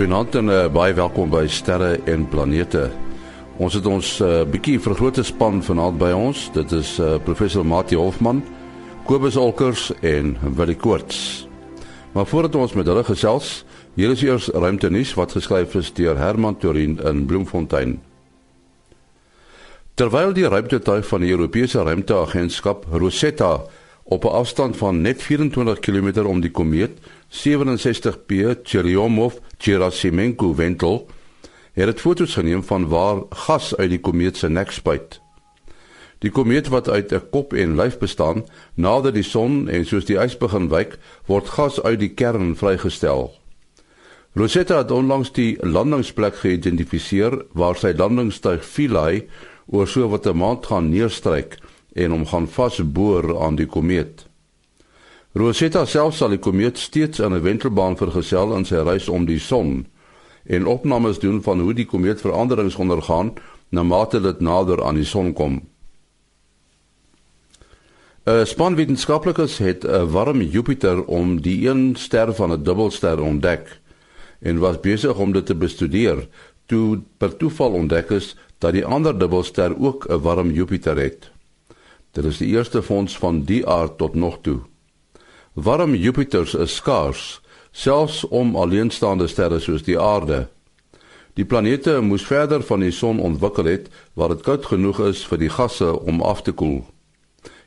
Goeienaand en uh, baie welkom by Sterre en Planete. Ons het ons uh, bietjie vergrote span vanaand by ons. Dit is uh, professor Mati Hofman, Kobus Olkers en Willie Koorts. Maar voordat ons met hulle gesels, hier is eers ruimtenuus wat geskryf is deur Herman Torin in Bloemfontein. Terwyl die ruimtetuig van die Europese Ruimteagentskap Rosetta op 'n afstand van net 24 km om die komeet 67P Churyumov-Gerasimenko wentel, het dit foto's geneem van waar gas uit die komeet se nek spuit. Die komeet wat uit 'n kop en lyf bestaan, nader die son en soos die ys begin wyk, word gas uit die kern vrygestel. Rosetta het onlangs die landingsplek geïdentifiseer waar sy landingstuig Philae oor so wat 'n maand gaan neerstryk en hom gaan vasboor aan die komeet. Rosetta self sal die komeet steeds aan 'n wentelbaan vergesel in sy reis om die son en opnames doen van hoe die komeet veranderings ondergaan na mate dit nader aan die son kom. 'n Span wetenskaplikes het 'n warm Jupiter om die een ster van 'n dubbelster ontdek en was besig om dit te bestudeer toe per toeval ontdek is dat die ander dubbelster ook 'n warm Jupiter het. Dit is die eerste fonds van die aard tot nog toe. Warm Jupiters is skaars, selfs om alleenstaande sterre soos die aarde. Die planete moes verder van die son ontwikkel het waar dit koud genoeg is vir die gasse om af te koel.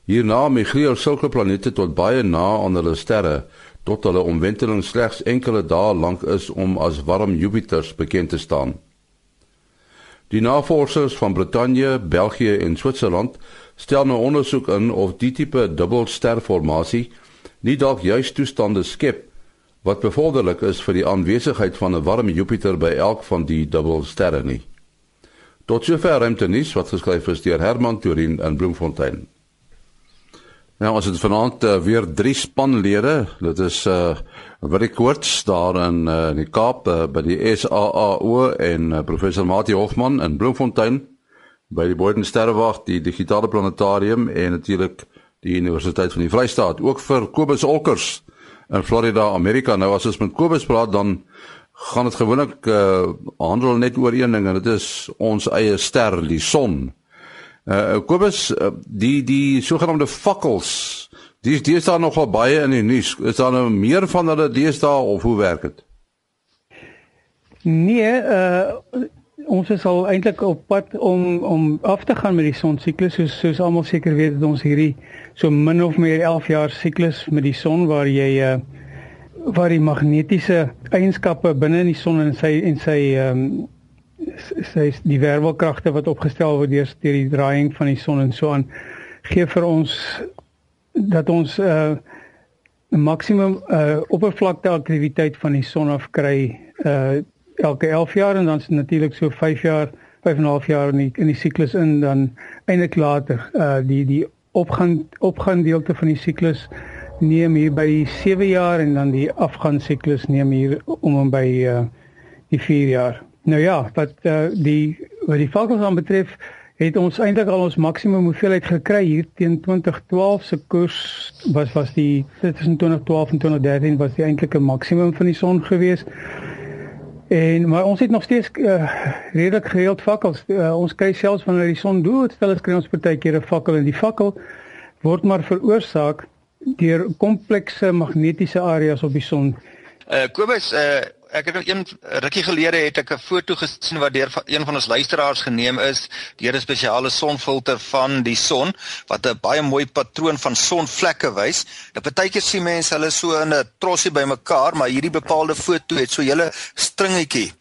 Hierna migreer sulke planete tot baie na aan hulle sterre tot hulle omwenteling slegs enkele dae lank is om as warm Jupiters bekend te staan. Die navorsers van Brittanje, België en Switserland stel nou ondersoek in of die tipe dubbelsterformasie nie dalk juis toestande skep wat bevorderlik is vir die aanwesigheid van 'n warm Jupiter by elk van die dubbelsterre nie. Tot sover ruimte nuus wat geskryf is deur Herman Turin in Bloemfontein. Nou as dit vanaand uh, weer drie spanlede, dit is uh Willie Koorts daar in uh, in die Kaap uh, by die SAAO en uh, professor Mati Hofman in Bloemfontein by die Boden Sterrewag, die digitale planetarium en natuurlik die Universiteit van die Vrystaat, ook vir Kobus Olkers in Florida, Amerika. Nou as ons met Kobus praat dan gaan dit gewoonlik uh, handel net oor een ding en dit is ons eie ster, die son. Uh Kobus, uh, die die sogenaamde fakkels, dis dis daar nogal baie in die nuus. Is daar nou meer van hulle deesdae of hoe werk dit? Nee, uh ons is al eintlik op pad om om af te gaan met die son siklus soos soos almal seker weet dat ons hierdie so min of meer 11 jaar siklus met die son waar jy uh waar die magnetiese eienskappe binne in die son en sy en sy ehm um, sy die wervelkragte wat opgestel word deur deur die draaiing van die son en so aan gee vir ons dat ons uh 'n maksimum uh oppervlakte aktiwiteit van die son af kry uh elke 11 jaar en dan is natuurlik so 5 jaar, 5 en 'n half jaar in die in die siklus in dan eintlik later uh die die opgaan opgaan deelte van die siklus neem hier by 7 jaar en dan die afgaan siklus neem hier om om by uh die 4 jaar. Nou ja, wat uh die wat die vakkels aan betref het ons eintlik al ons maksimum hoeveelheid gekry hier teen 2012 se koers was was die tussen 2012 en 2013 was die eintlike maksimum van die son geweest. En maar ons het nog steeds uh, redelik gereeld vakkels. Uh, ons kyk selfs wanneer die son dood, stel kry ons partykeer 'n fakkel en die fakkel word maar veroorsaak deur komplekse magnetiese areas op die son. Uh Kobus, uh ek het een rukkie gelede het ek 'n foto gesien wat deur een van ons luisteraars geneem is deur 'n spesiale sonfilter van die son wat 'n baie mooi patroon van sonvlekke wys. Nou partykeer sien mense hulle so in 'n trossie bymekaar, maar hierdie bepaalde foto het so 'n hele stringetjie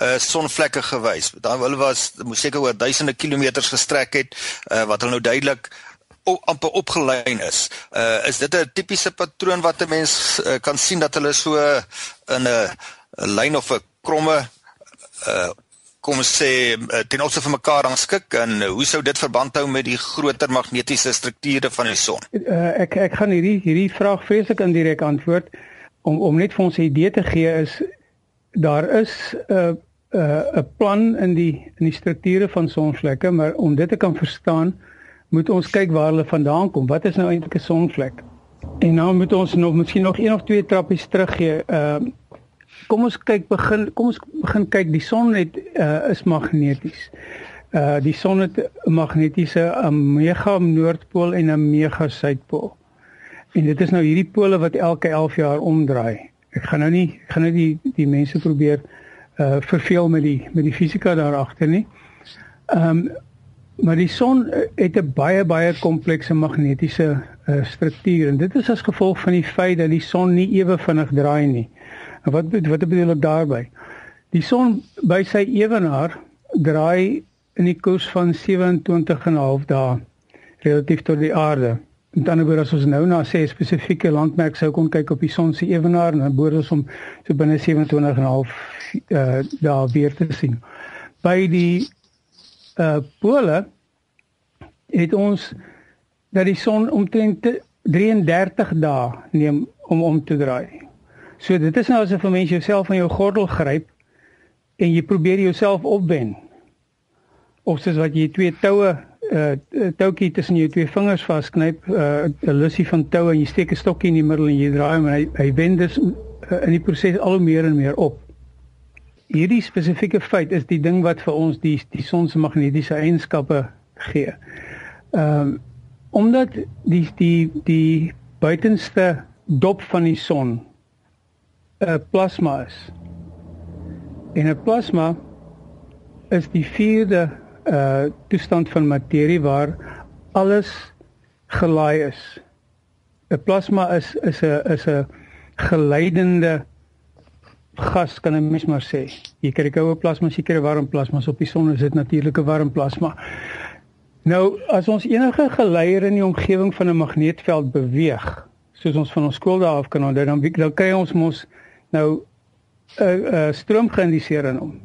uh sonvlekke gewys. Dan hulle was moes seker oor duisende kilometers gestrek het uh wat hulle nou duidelik amper opgelyn is. Uh is dit 'n tipiese patroon wat 'n mens uh, kan sien dat hulle so in 'n 'n lyn of 'n kromme uh kom ons sê uh, ten opsigte van mekaar rangskik en uh, hoe sou dit verband hou met die groter magnetiese strukture van die son? Uh, ek ek gaan hierdie hierdie vraag vreeslik indirek antwoord om om net vir ons 'n idee te gee is daar is 'n uh, 'n uh, 'n plan in die in die strukture van sonvlekke, maar om dit te kan verstaan, moet ons kyk waar hulle vandaan kom. Wat is nou eintlik 'n sonvlek? En nou moet ons nog miskien nog een of twee trappies teruggee. Uh, kom ons kyk begin kom ons begin kyk die son het uh, is magneties. Uh die son het 'n magnetiese 'n mega noordpool en 'n mega suidpool. En dit is nou hierdie pole wat elke 11 jaar omdraai. Ek gaan nou nie ek gaan nou die die mense probeer uh verveel met die met die fisika daar agter nie. Ehm um, maar die son het 'n baie baie komplekse magnetiese uh, struktuur en dit is as gevolg van die feit dat die son nie ewe vinnig draai nie. En wat wat bedoel ek daarmee? Die son by sy ewenaar draai in die koers van 27,5 dae relatief tot die aarde. Met ander woorde as ons nou na sê spesifieke landmerk sou kon kyk op die son se ewenaar en dan behoort ons om so binne 27,5 uh daar weer te sien. By die uh pole het ons dat die son omtrent 33 dae neem om om te draai. So dit is nou asof 'n mens jouself van jou gordel gryp en jy probeer jouself opwen of soos wat jy twee toue uh toukie tussen jou twee vingers vasknyp uh 'n lussie van toue en jy steek 'n stokkie in die middel en jy draai hom en hy hy wend dus uh, in die proses al hoe meer en meer op. Hierdie spesifieke feit is die ding wat vir ons die die son se magnetiese eienskappe gee. Ehm um, omdat die die die buitenste dop van die son 'n plasma is. En 'n plasma is die vierde uh toestand van materie waar alles gelaai is. 'n Plasma is is 'n is 'n geleidende gas kan 'n mens maar sê. Jy kry koue plasma, jy kry warm plasma. Op die son is dit natuurlike warm plasma. Nou, as ons enige geleier in die omgewing van 'n magneetveld beweeg, soos ons van ons skool daar af kan onthou, dan dan kry ons mos nou 'n uh, 'n uh, stroom geïndiseer in hom.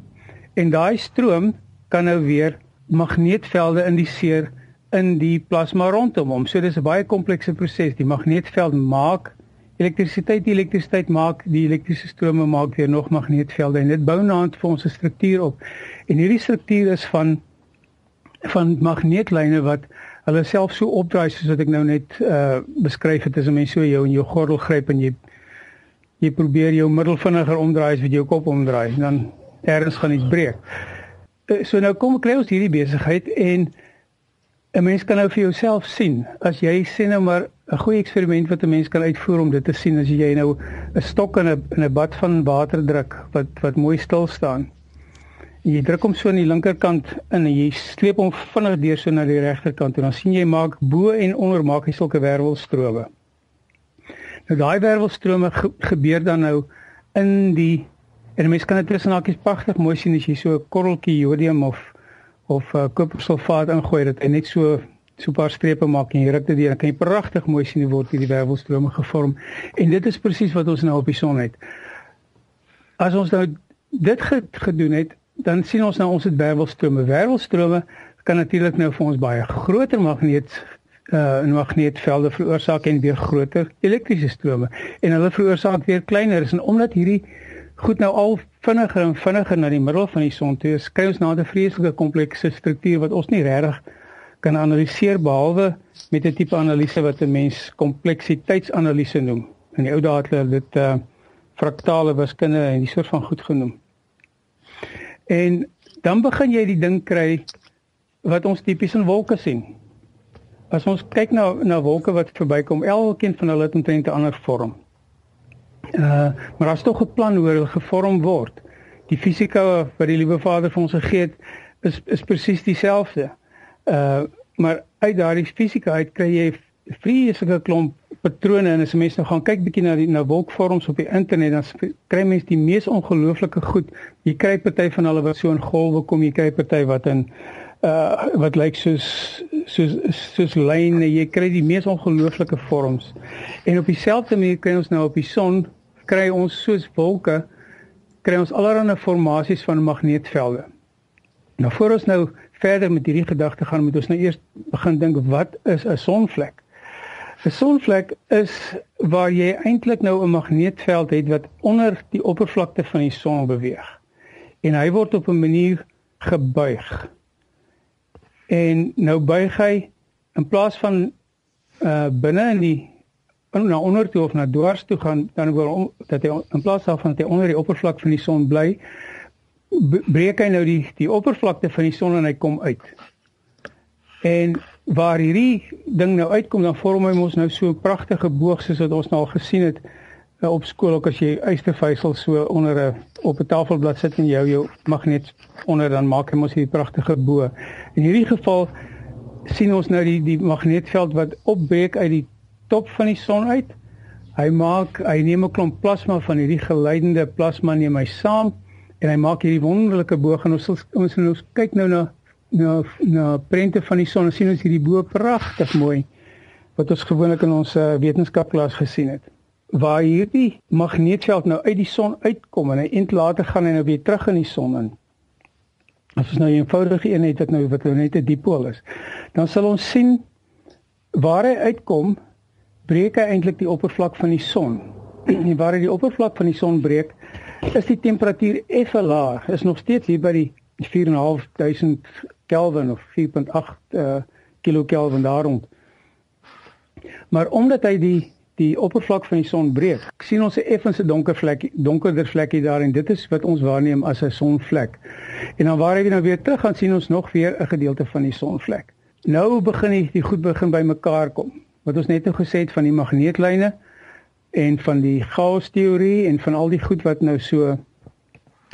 En daai stroom kan nou weer magneetvelde indiseer in die plasma rondom hom. So dis 'n baie komplekse proses. Die magneetveld maak elektrisiteit, die elektrisiteit maak die elektriese strome maak weer nog magneetvelde en dit bou naand vir ons 'n struktuur op. En hierdie struktuur is van van magneetlyne wat hulle self so opdraai soos wat ek nou net uh beskryf het as 'n mens so jou in jou gordel gryp en jy jy probeer jou middel vinniger omdraai as wat jou kop omdraai dan ergens gaan iets breek. Eh, so nou kom kry ons hierdie besigheid en 'n mens kan nou vir jouself sien as jy sien nou maar 'n goeie eksperiment wat 'n mens kan uitvoer om dit te sien as jy nou 'n stok in 'n in 'n bad van water druk wat wat mooi stil staan. En jy druk hom so aan die linkerkant in en jy sleep hom vinnig deur so na die regterkant en dan sien jy maak bo en onder maak hy sulke wervelstrome. Nou daai wervelstrome ge gebeur dan nou in die En mense kan dit tussen hakies pragtig mooi sien as jy so 'n korreltjie jodium of of uh, kopersulfaat ingooi dit en net so so 'n paar strepe maak en jy ruk dit deur dan kan jy pragtig mooi sien hoe word hierdie wervelstrome gevorm. En dit is presies wat ons nou op die son het. As ons nou dit gedoen het, dan sien ons nou ons het wervelstrome. Wervelstrome kan natuurlik nou vir ons baie groter magneet uh in magneetvelde veroorsaak en weer groter elektriese strome en hulle veroorsaak weer kleiner is en omdat hierdie goed nou al vinniger en vinniger na die middel van die son toe skry ons na 'n vreeslike komplekse struktuur wat ons nie regtig kan analiseer behalwe met 'n tipe analise wat 'n mens kompleksiteitsanalise noem. In die ou dae het hulle dit uh fraktale wiskunde en die soort van goed genoem. En dan begin jy die ding kry wat ons tipies in wolke sien. As ons kyk na na wolke wat verbykom, elkeen van hulle het omtrent 'n ander vorm. Uh maar daar's tog 'n plan hoe hulle gevorm word. Die fisika wat die liewe Vader vir ons gegee het is is presies dieselfde. Uh maar uit daardie fisika uit kry jy vreeslike klomp patrone en as mense nou gaan kyk bietjie na die na wolkvorms op die internet dan kry mense die mees ongelooflike goed. Jy kry party van hulle wat so in golwe kom, jy kry party wat in uh wat lyk soos soos soos lyne, jy kry die mees ongelooflike vorms. En op dieselfde manier kry ons nou op die son kry ons soos wolke kry ons allerlei formasies van magneetvelde. Nou voor ons nou verder met hierdie gedagte gaan, moet ons nou eers begin dink wat is 'n sonvlek? 'n Sonvlek is waar jy eintlik nou 'n magneetveld het wat onder die oppervlakte van die son beweeg. En hy word op 'n manier gebuig. En nou buig hy in plaas van uh binne in die na onder toe of na dwars toe gaan dan wil dat hy in plaas daarvan dat hy onder die oppervlak van die son bly breek hy nou die die oppervlakte van die son en hy kom uit. En waar hierdie ding nou uitkom dan vorm hy mos nou so 'n pragtige boog soos wat ons nou al gesien het uh, op skool ook as jy ystervysel so onder 'n op 'n tafelblad sit en jou jou magneet onder dan maak hy mos hierdie pragtige bo. In hierdie geval sien ons nou die die magneetveld wat opbreek uit die top van die son uit. Hy maak hy neem 'n klomp plasma van hierdie geleidende plasma neem hy saam en hy maak hierdie wonderlike boog en ons ons ons kyk nou na na na prente van die son en sien ons hierdie bo pragtig mooi wat ons gewoonlik in ons uh, wetenskapklas gesien het waar hierdie magneetveld nou uit die son uitkom en hy int later gaan hy nou weer terug in die son in. As ons nou 'n eenvoudige een het wat nou wat nou net 'n dipool is, dan sal ons sien waar hy uitkom, breek hy eintlik die oppervlak van die son. En waar hy die oppervlak van die son breek, is die temperatuur effe laag. Is nog steeds hier by die 4.500 Kelvin of 4.8 uh, kilokelvin daar rond. Maar omdat hy die die oppervlak van die son breek, sien ons 'n effense donker vlekkie, donkerder vlekkie daar en dit is wat ons waarneem as 'n sonvlek. En dan waar hy nou weer terug gaan sien ons nog weer 'n gedeelte van die sonvlek. Nou begin die, die goed begin bymekaar kom. Wat ons net nou gesê het van die magneetlyne en van die chaos teorie en van al die goed wat nou so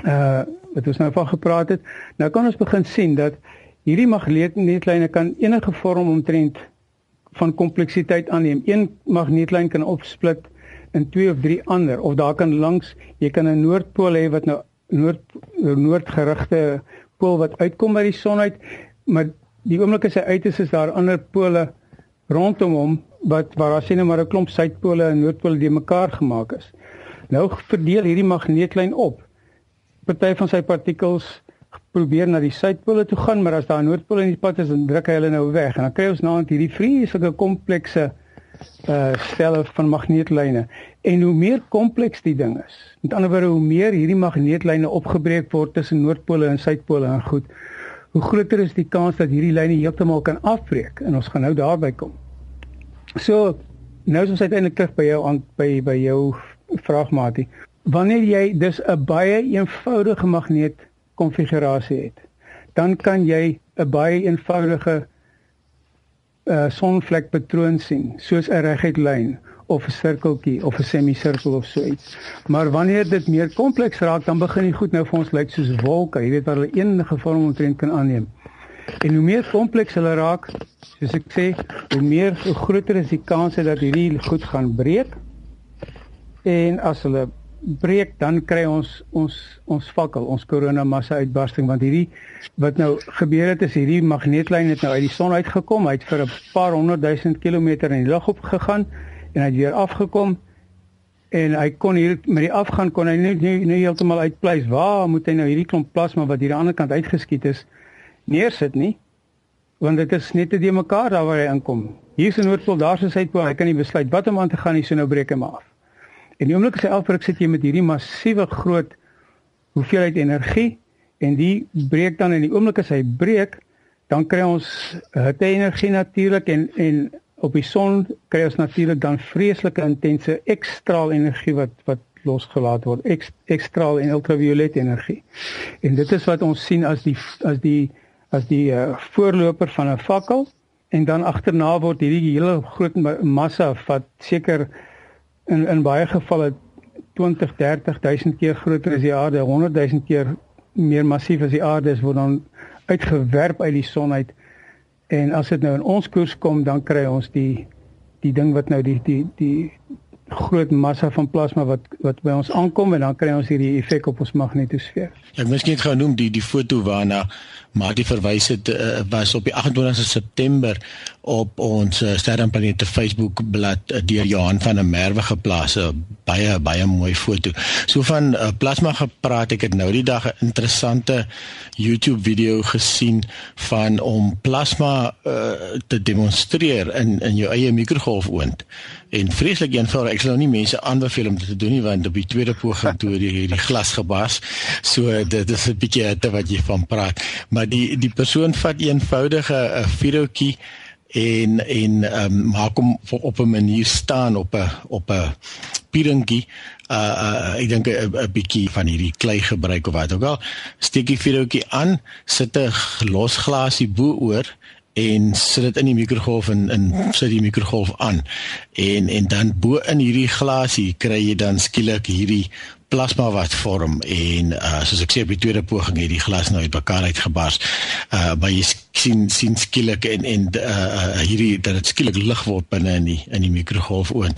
uh wat ons nou van gepraat het. Nou kan ons begin sien dat hierdie magneetlyne kan enige vorm omtrent van kompleksiteit aanneem. Een magneetlyn kan opsplit in twee of drie ander of daar kan langs jy kan 'n noordpool hê wat nou noord noordgerigte pool wat uitkom by die son uit, maar die oomblik as hy uit is is daar ander pole rondom hom wat waar daar sien nou maar 'n klomp suidpole en noordpole die mekaar gemaak is. Nou verdeel hierdie magneetlyn op. Party van sy partikels probeer na die suidpole toe gaan, maar as daar 'n noordpool in die pad is, dan druk hy hulle nou weg en dan kry ons nou hierdie vreeslike komplekse uh stelle van magneetlyne. En hoe meer kompleks die ding is, met ander woorde hoe meer hierdie magneetlyne opgebreek word tussen noordpole en suidpole en goed, hoe groter is die kans dat hierdie lyne heeltemal kan afbreek en ons gaan nou daarby kom. So, nou is ons uiteindelik terug by jou aan by by jou vraagmaatie. Wanneer jy dus 'n baie eenvoudige magneet konfigurasie het, dan kan jy 'n baie eenvoudige uh sonvlek patroon sien, soos 'n reguit lyn of 'n sirkeltjie of 'n semisirkel of so iets. Maar wanneer dit meer kompleks raak, dan begin die goed nou vir ons lyk soos wolke, jy weet waar hulle enige vorm omtrent kan aanneem. En hoe meer kompleks hulle raak, soos ek sê, hoe meer hoe groter is die kans dat hierdie goed gaan breek. En as hulle breek dan kry ons ons ons fakkel, ons koronamassa uitbarsting want hierdie wat nou gebeur het is hierdie magneetlyn het nou uit die son uitgekom, hy het vir 'n paar honderd duisend kilometer in die lug op gegaan en hy het weer afgekom en hy kon hier met die afgaan kon hy nie nie, nie heeltemal uitpleis waar moet hy nou hierdie klomp plasma wat hier aan die ander kant uitgeskiet is neersit nie want dit is net te die mekaar daar waar hy inkom. Hier is 'n noordpool daar is 'n suidpool hy kan nie besluit wat om aan te gaan nie so nou breek hy maar af En die oomblik as hy afbreek sit jy met hierdie massiewe groot hoeveelheid energie en die breek dan in die oomblik as hy breek, dan kry ons hitte energie natuurlik en en op die son kry ons natuurlik dan vreeslike intense ekstraal energie wat wat losgelaat word, ekstraal en ultraviolet energie. En dit is wat ons sien as die as die as die uh, voorloper van 'n fakkel en dan agterna word hierdie hele groot massa wat seker in in baie gevalle 20 30000 keer groter as die aarde, 100000 keer meer massief as die aarde is word dan uitgewerp uit die son uit. En as dit nou in ons koers kom, dan kry ons die die ding wat nou die die die groot massa van plasma wat wat by ons aankom en dan kry ons hierdie effek op ons magnetosfeer. Ek moes net gou noem die die foto waarna maar die verwys het uh, was op die 28 September op ons uh, sterrenplanete Facebook bladsy uh, deur Johan van der Merwe geplaas 'n baie baie mooi foto. So van uh, plasma gepraat, ek het nou die dag 'n interessante YouTube video gesien van om plasma uh, te demonstreer in in jou eie mikrogolfoond. En vreeslik eenvoudig, ek sal nou nie mense aanbeveel om dit te doen nie want op die tweede poging toe die hierdie glas gebars. So dit is 'n bietjie wat jy van praat. Maar die die persoon vat eenvoudige 'n uh, videoetjie en en um, maak hom op 'n manier staan op 'n op 'n pierentjie uh, uh ek dink 'n bietjie van hierdie klei gebruik of wat ook al. Steek die vuurhoutjie aan sit 'n los glasie bo oor en sit dit in die mikrogolf en in sit die mikrogolf aan. En en dan bo in hierdie glasie kry jy dan skielik hierdie plasma wat vorm en uh, soos ek sê op die tweede poging het die glas nou uitmekaar uitgebars. Uh maar jy sien sien skielik en en uh, uh hierdie dat dit skielik lig word binne in die in die mikrogolf oon.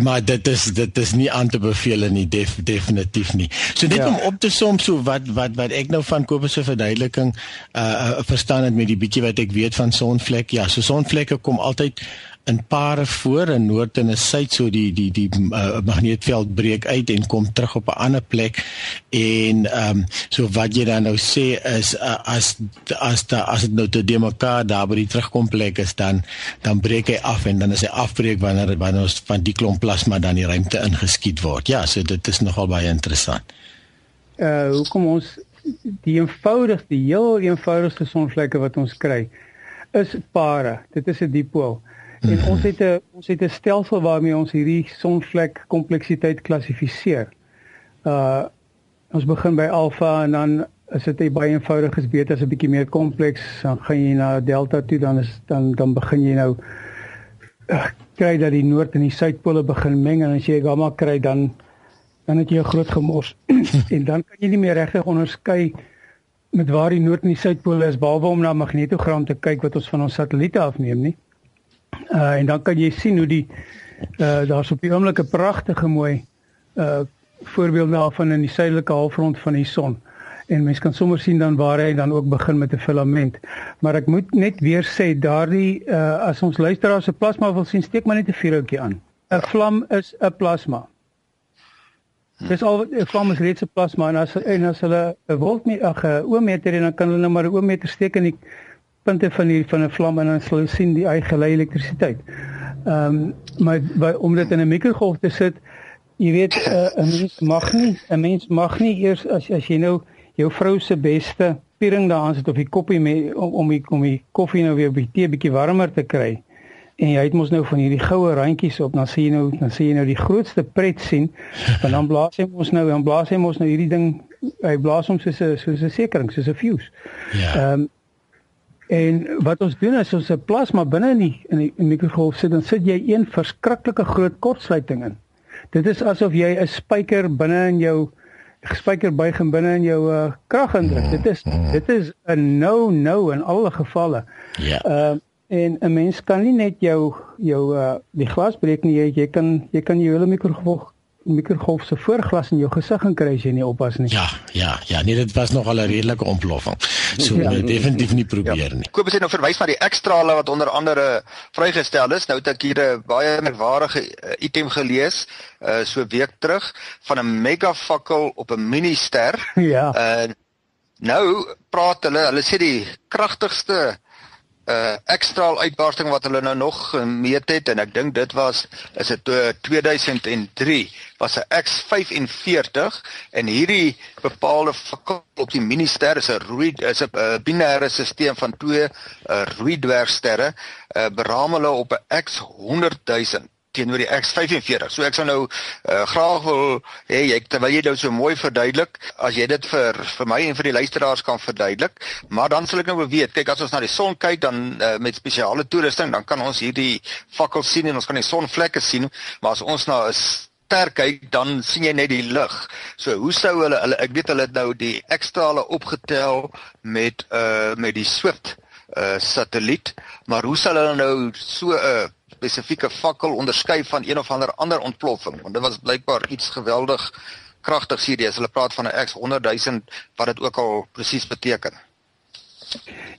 Maar dit is dit is nie aan te beveel nie def, definitief nie. So net ja. om op te som so wat wat wat ek nou van Kobus se verduideliking uh, uh verstaan het met die bietjie wat ek weet van sonvlek. Ja, so sonvlekke kom altyd in pare voor in noord en in suid so die die die uh, magneetveld breek uit en kom terug op 'n ander plek. En ehm um, so wat jy dan nou sê is uh, as as da, as dit nou te de mekaar daar by die terugkomplek is dan dan breek hy af en dan is hy afbreek wanneer wanneer ons van die klomp plasma dan die ruimte ingeskiet word. Ja so dit is nogal baie interessant. Uh hoekom ons die eenvoudigste heel eenvoudigste sonvlekke wat ons kry is pare. Dit is 'n dipool En mm. ons het 'n ons het 'n stelsel waarmee ons hierdie sonvlek kompleksiteit klassifiseer. Uh ons begin by alfa en dan as dit baie eenvoudig is, beter as 'n bietjie meer kompleks, dan gaan jy na delta toe, dan is dan dan begin jy nou uh, kry dat die noord en die suidpole begin meng en as jy gamma kry dan dan het jy 'n groot gemors. en dan kan jy nie meer regtig onderskei met waar die noord en die suidpole is behalwe om na magnetogram te kyk wat ons van ons satelliete afneem nie. Uh en dan kan jy sien hoe die uh daar's op die oomblik 'n pragtige mooi uh voorbeeld daarvan in die suidelike halfrond van die son. En mens kan sommer sien dan waar hy dan ook begin met 'n filament. Maar ek moet net weer sê daardie uh as ons luisteraars se plasma wil sien, steek maar net 'n vuurhoutjie aan. 'n Vlam is 'n plasma. Dis al 'n vlam is reeds 'n plasma en as en as hulle 'n voltmeter ag 'n ohmmeter en dan kan hulle nou maar 'n ohmmeter steek in die punte van die van 'n vlam en dan sal jy sien die eie gelei elektrisiteit. Ehm um, maar by, om dit in 'n mikrogolf te sit, jy weet uh, 'n mens mag nie 'n mens mag nie eers as as jy nou jou vrou se beste piering daaraan sit of die koppie mee om om die om die koffie nou weer 'n bietjie bietjie warmer te kry. En jy het mos nou van hierdie goue randjies op, dan sien jy nou dan sien jy nou die grootste pret sien. Want dan blaas hy mos nou, dan blaas hy mos nou hierdie ding hy blaas hom soos 'n soos 'n sekering, soos 'n fuse. Ja. Ehm um, En wat ons doen is ons 'n plasma binne in die in die mikrogolf sit dan sit jy een verskriklike groot kortsluiting in. Dit is asof jy 'n spyker binne in jou spyker buig en binne in jou uh, krag indruk. Dit is dit is 'n no no in alle gevalle. Ja. Ehm uh, en 'n mens kan nie net jou jou uh, die glas breek nie. Jy, jy kan jy kan jou hele mikrogolf mikrogolf se voorglas in jou gesig en kry as jy nie oppas nie. Ja, ja, ja, nee dit was nog al 'n redelike ontploffing. So ja. nee, definitief nie probeer ja. nie. Kobus het nou verwys na die ekstrale wat onder andere vrygestel is. Nou het ek hier 'n baie merkwaardige uh, item gelees uh so week terug van 'n megafakkel op 'n minister. Ja. Uh nou praat hulle, hulle sê die kragtigste uh ekstra uitbarsting wat hulle nou nog gemeet het en ek dink dit was is dit 2003 was 'n X45 en hierdie bepaalde fakkel op die minister is 'n rooi is 'n binêre stelsel van twee uh, rooi dwergsterre uh, beraam hulle op 'n X100 000 teenoor die X45. So ek sou nou uh, graag wil hê jy terwyl jy dit nou so mooi verduidelik, as jy dit vir vir my en vir die luisteraars kan verduidelik, maar dan sal ek nou weet, kyk as ons na die son kyk dan uh, met spesiale toerusting, dan kan ons hierdie fakkel sien en ons kan die sonvlekke sien, maar as ons na 'n ster kyk, dan sien jy net die lig. So hoe sou hulle hulle ek weet hulle het nou die ekstrale opgetel met uh met die Swift uh satelliet, maar hoe sal hulle nou so 'n uh, spesifieke fakkel onderskei van een of ander ander ontploffing want dit was blykbaar iets geweldig kragtigs hierdie as hulle praat van 'n X 100 000 wat dit ook al presies beteken.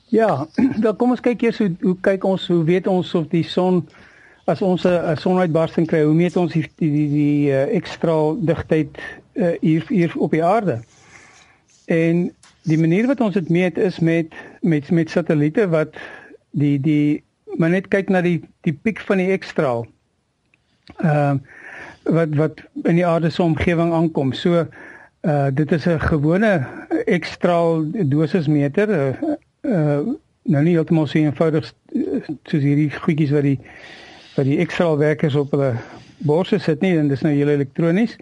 Ja, dan kom ons kyk eers hoe hoe kyk ons hoe weet ons of die son as ons 'n sonuitbarsting kry, hoe meet ons die die die, die ekstra digtheid uh, hier hier op die aarde. En die manier wat ons dit meet is met met met satelliete wat die die maar net kyk na die die piek van die ekstraal. Ehm uh, wat wat in die aarde se omgewing aankom. So uh dit is 'n gewone ekstraal dosismeter. Uh, uh nou nie heeltemal so eenvoudig soos hierdie goedjies wat die wat die ekstra werkers op hulle borse sit nie en dis nou hele elektronies.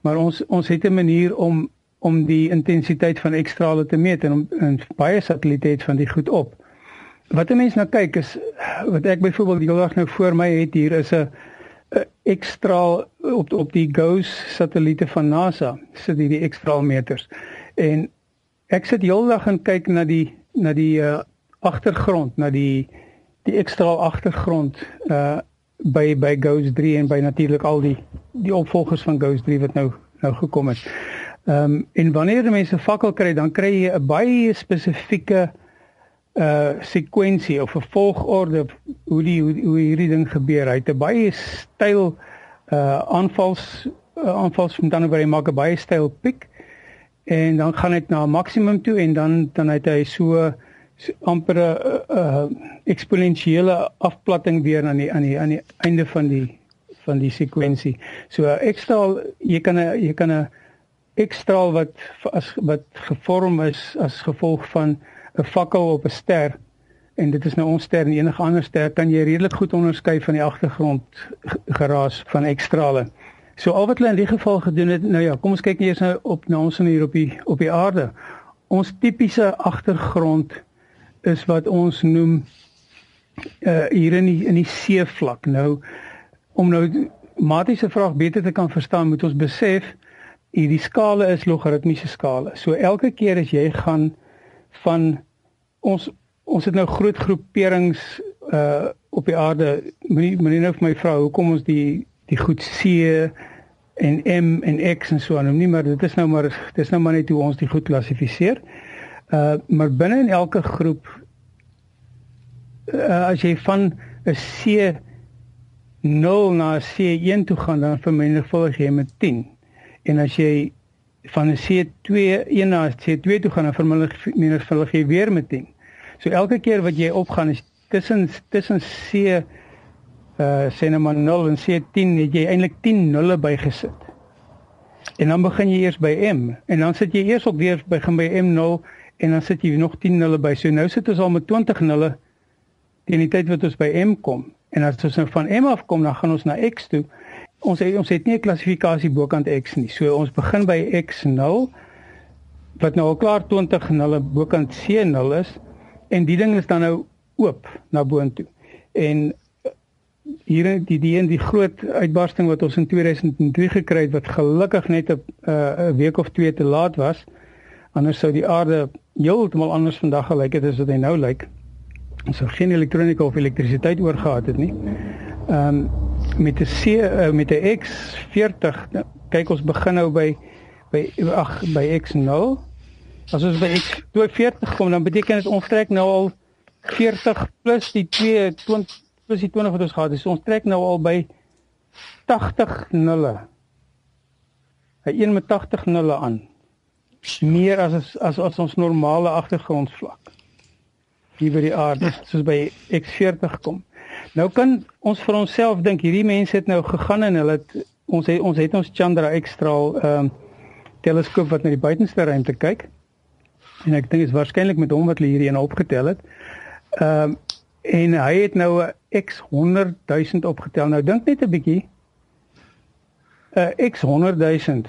Maar ons ons het 'n manier om om die intensiteit van ekstrale te meet en om en baie satelliete het van die goed op. Wat 'n mens nou kyk is wat ek byvoorbeeld die dag nou voor my het hier is 'n ekstra op op die GOES satelliete van NASA sit hierdie ekstraal meters. En ek sit heeldag en kyk na die na die uh, agtergrond, na die die ekstraal agtergrond uh by by GOES 3 en by natuurlik al die die opvolgers van GOES 3 wat nou nou gekom het. Ehm um, en wanneer mense fakkel kry, dan kry jy 'n baie spesifieke uh sekwensie of 'n volgorde hoe die hoe, hoe hierdie ding gebeur. Hy het 'n baie styl uh aanvals uh, aanvals dan waar hy maak 'n baie styl piek en dan gaan dit na 'n maksimum toe en dan dan het hy so, so amper 'n uh, uh, eksponensiële afplatting weer aan die aan die aan die einde van die van die sekwensie. So ekstra jy kan 'n jy kan 'n ekstra wat as wat gevorm is as gevolg van 'n fakkel op 'n ster en dit is nou ons ster en enige ander ster kan jy redelik goed onderskei van die agtergrond geraas van ekstrale. So al wat hulle in die geval gedoen het, nou ja, kom ons kyk eers nou op na ons hier op die op die aarde. Ons tipiese agtergrond is wat ons noem uh hier in die in die seevlak. Nou om nou matiese vraag beter te kan verstaan, moet ons besef hierdie skale is logaritmiese skale. So elke keer as jy gaan van ons ons het nou groot groeperings uh op die aarde moenie moenie nou vir my vra hoekom ons die die goed C en M en X en so aan noem nie maar dit is nou maar dis nou maar net hoe ons die goed klassifiseer. Uh maar binne in elke groep uh, as jy van 'n C 0 na C1 toe gaan dan vermenigvuldig jy met 10. En as jy van 'n C2 een na C2 toe gaan dan vermenigvuldig jy weer met 10. So elke keer wat jy opgaan is tussen tussen C uh sê nou maar 0 en C10 het jy eintlik 10 nulle bygesit. En dan begin jy eers by M en dan sit jy eers ook weer begin by M0 en dan sit jy nog 10 nulle by. So nou sit ons al met 20 nulle teen die tyd wat ons by M kom. En as ons nou van M af kom, dan gaan ons na X toe. Ons het, ons het nie 'n klassifikasie bokant X nie. So ons begin by X0 wat nou al klaar 20 nulle bokant C0 is en die ding is dan nou oop na boontoe. En hier in die die die groot uitbarsting wat ons in 2003 gekry het wat gelukkig net 'n uh, 'n week of twee te laat was. Anders sou die aarde heeltemal anders vandag gelyk het as wat hy nou lyk. Ons sou geen elektronika of elektrisiteit oorgehad het nie. Ehm um, met 'n C uh, met 'n X40 nou, kyk ons begin nou by by ag by X0. As ons by X40 kom dan beteken dit ons trek nou al 40 plus die 2 20 plus die 20 wat ons gehad het. So ons trek nou al by 80 nulle. Hy een met 80 nulle aan. Meer as as as ons normale agtergrondvlak hier by die aarde soos by X40 kom. Nou kan ons vir onsself dink hierdie mense het nou gegaan en hulle het ons het ons het ons Chandra X-straal ehm um, teleskoop wat na die buitenste ruimte kyk. En ek dink dit is waarskynlik met hom wat hulle hierdie een opgetel het. Ehm um, en hy het nou 'n X 100 000 opgetel. Nou dink net 'n bietjie. 'n X 100 000.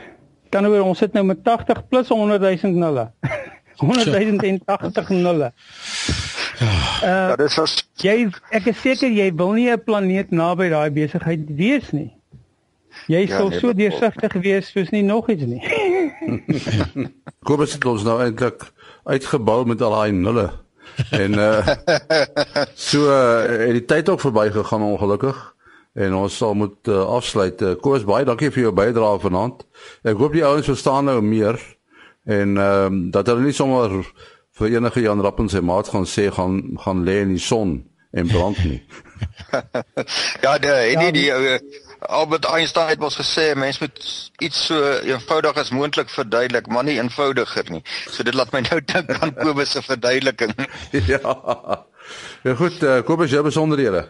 Kan oor ons sit nou met 80 plus 100 000 nulle. 100 080 nulle. Uh, ja, dis as jy ek is seker jy wil nie 'n planeet naby daai besigheid wees nie. Jy ja, sal nee, so deursigtig wees soos nie nog iets nie. Kobus het ons nou eintlik uitgebou met al daai nulle. En uh so uh, het die tyd ook verby gegaan ongelukkig en ons sal moet uh, afsluit. Uh, Kobus baie dankie vir jou bydrae vanaand. Ek hoop die ouens verstaan nou meer en ehm um, dat hulle nie sommer vir enige Jan Rappen se maat gaan sê gaan gaan lê in die son en brand nie. ja, die die, die uh, Albert Einstein het mos gesê mens moet iets so eenvoudig as moontlik verduidelik, maar nie eenvoudiger nie. So dit laat my nou dink aan Kobus se verduideliking. ja. Ja goed, uh, Kobus, jy besonderhede.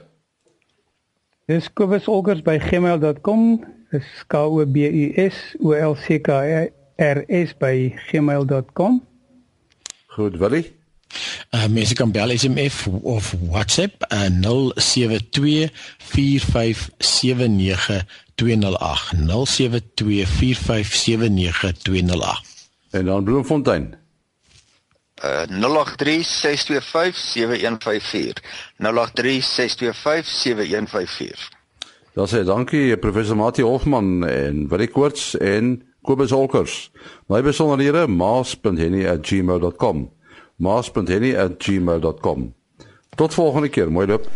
Dis kobusolgers by gmail.com. Dis K O B U S O L C K R S by gmail.com. Goed, Willie. Uh mense kan bel SMS of WhatsApp uh, 072 4579208 072 4579208 En dan Bloemfontein. Uh 0836257154 0836257154 Dan sê dankie professor Mati Hofman en Willie Koorts en Kobus Olkers. My besonderhede maas.henny@gmail.com. maas.henny@gmail.com. Tot volgende keer, mooi loop.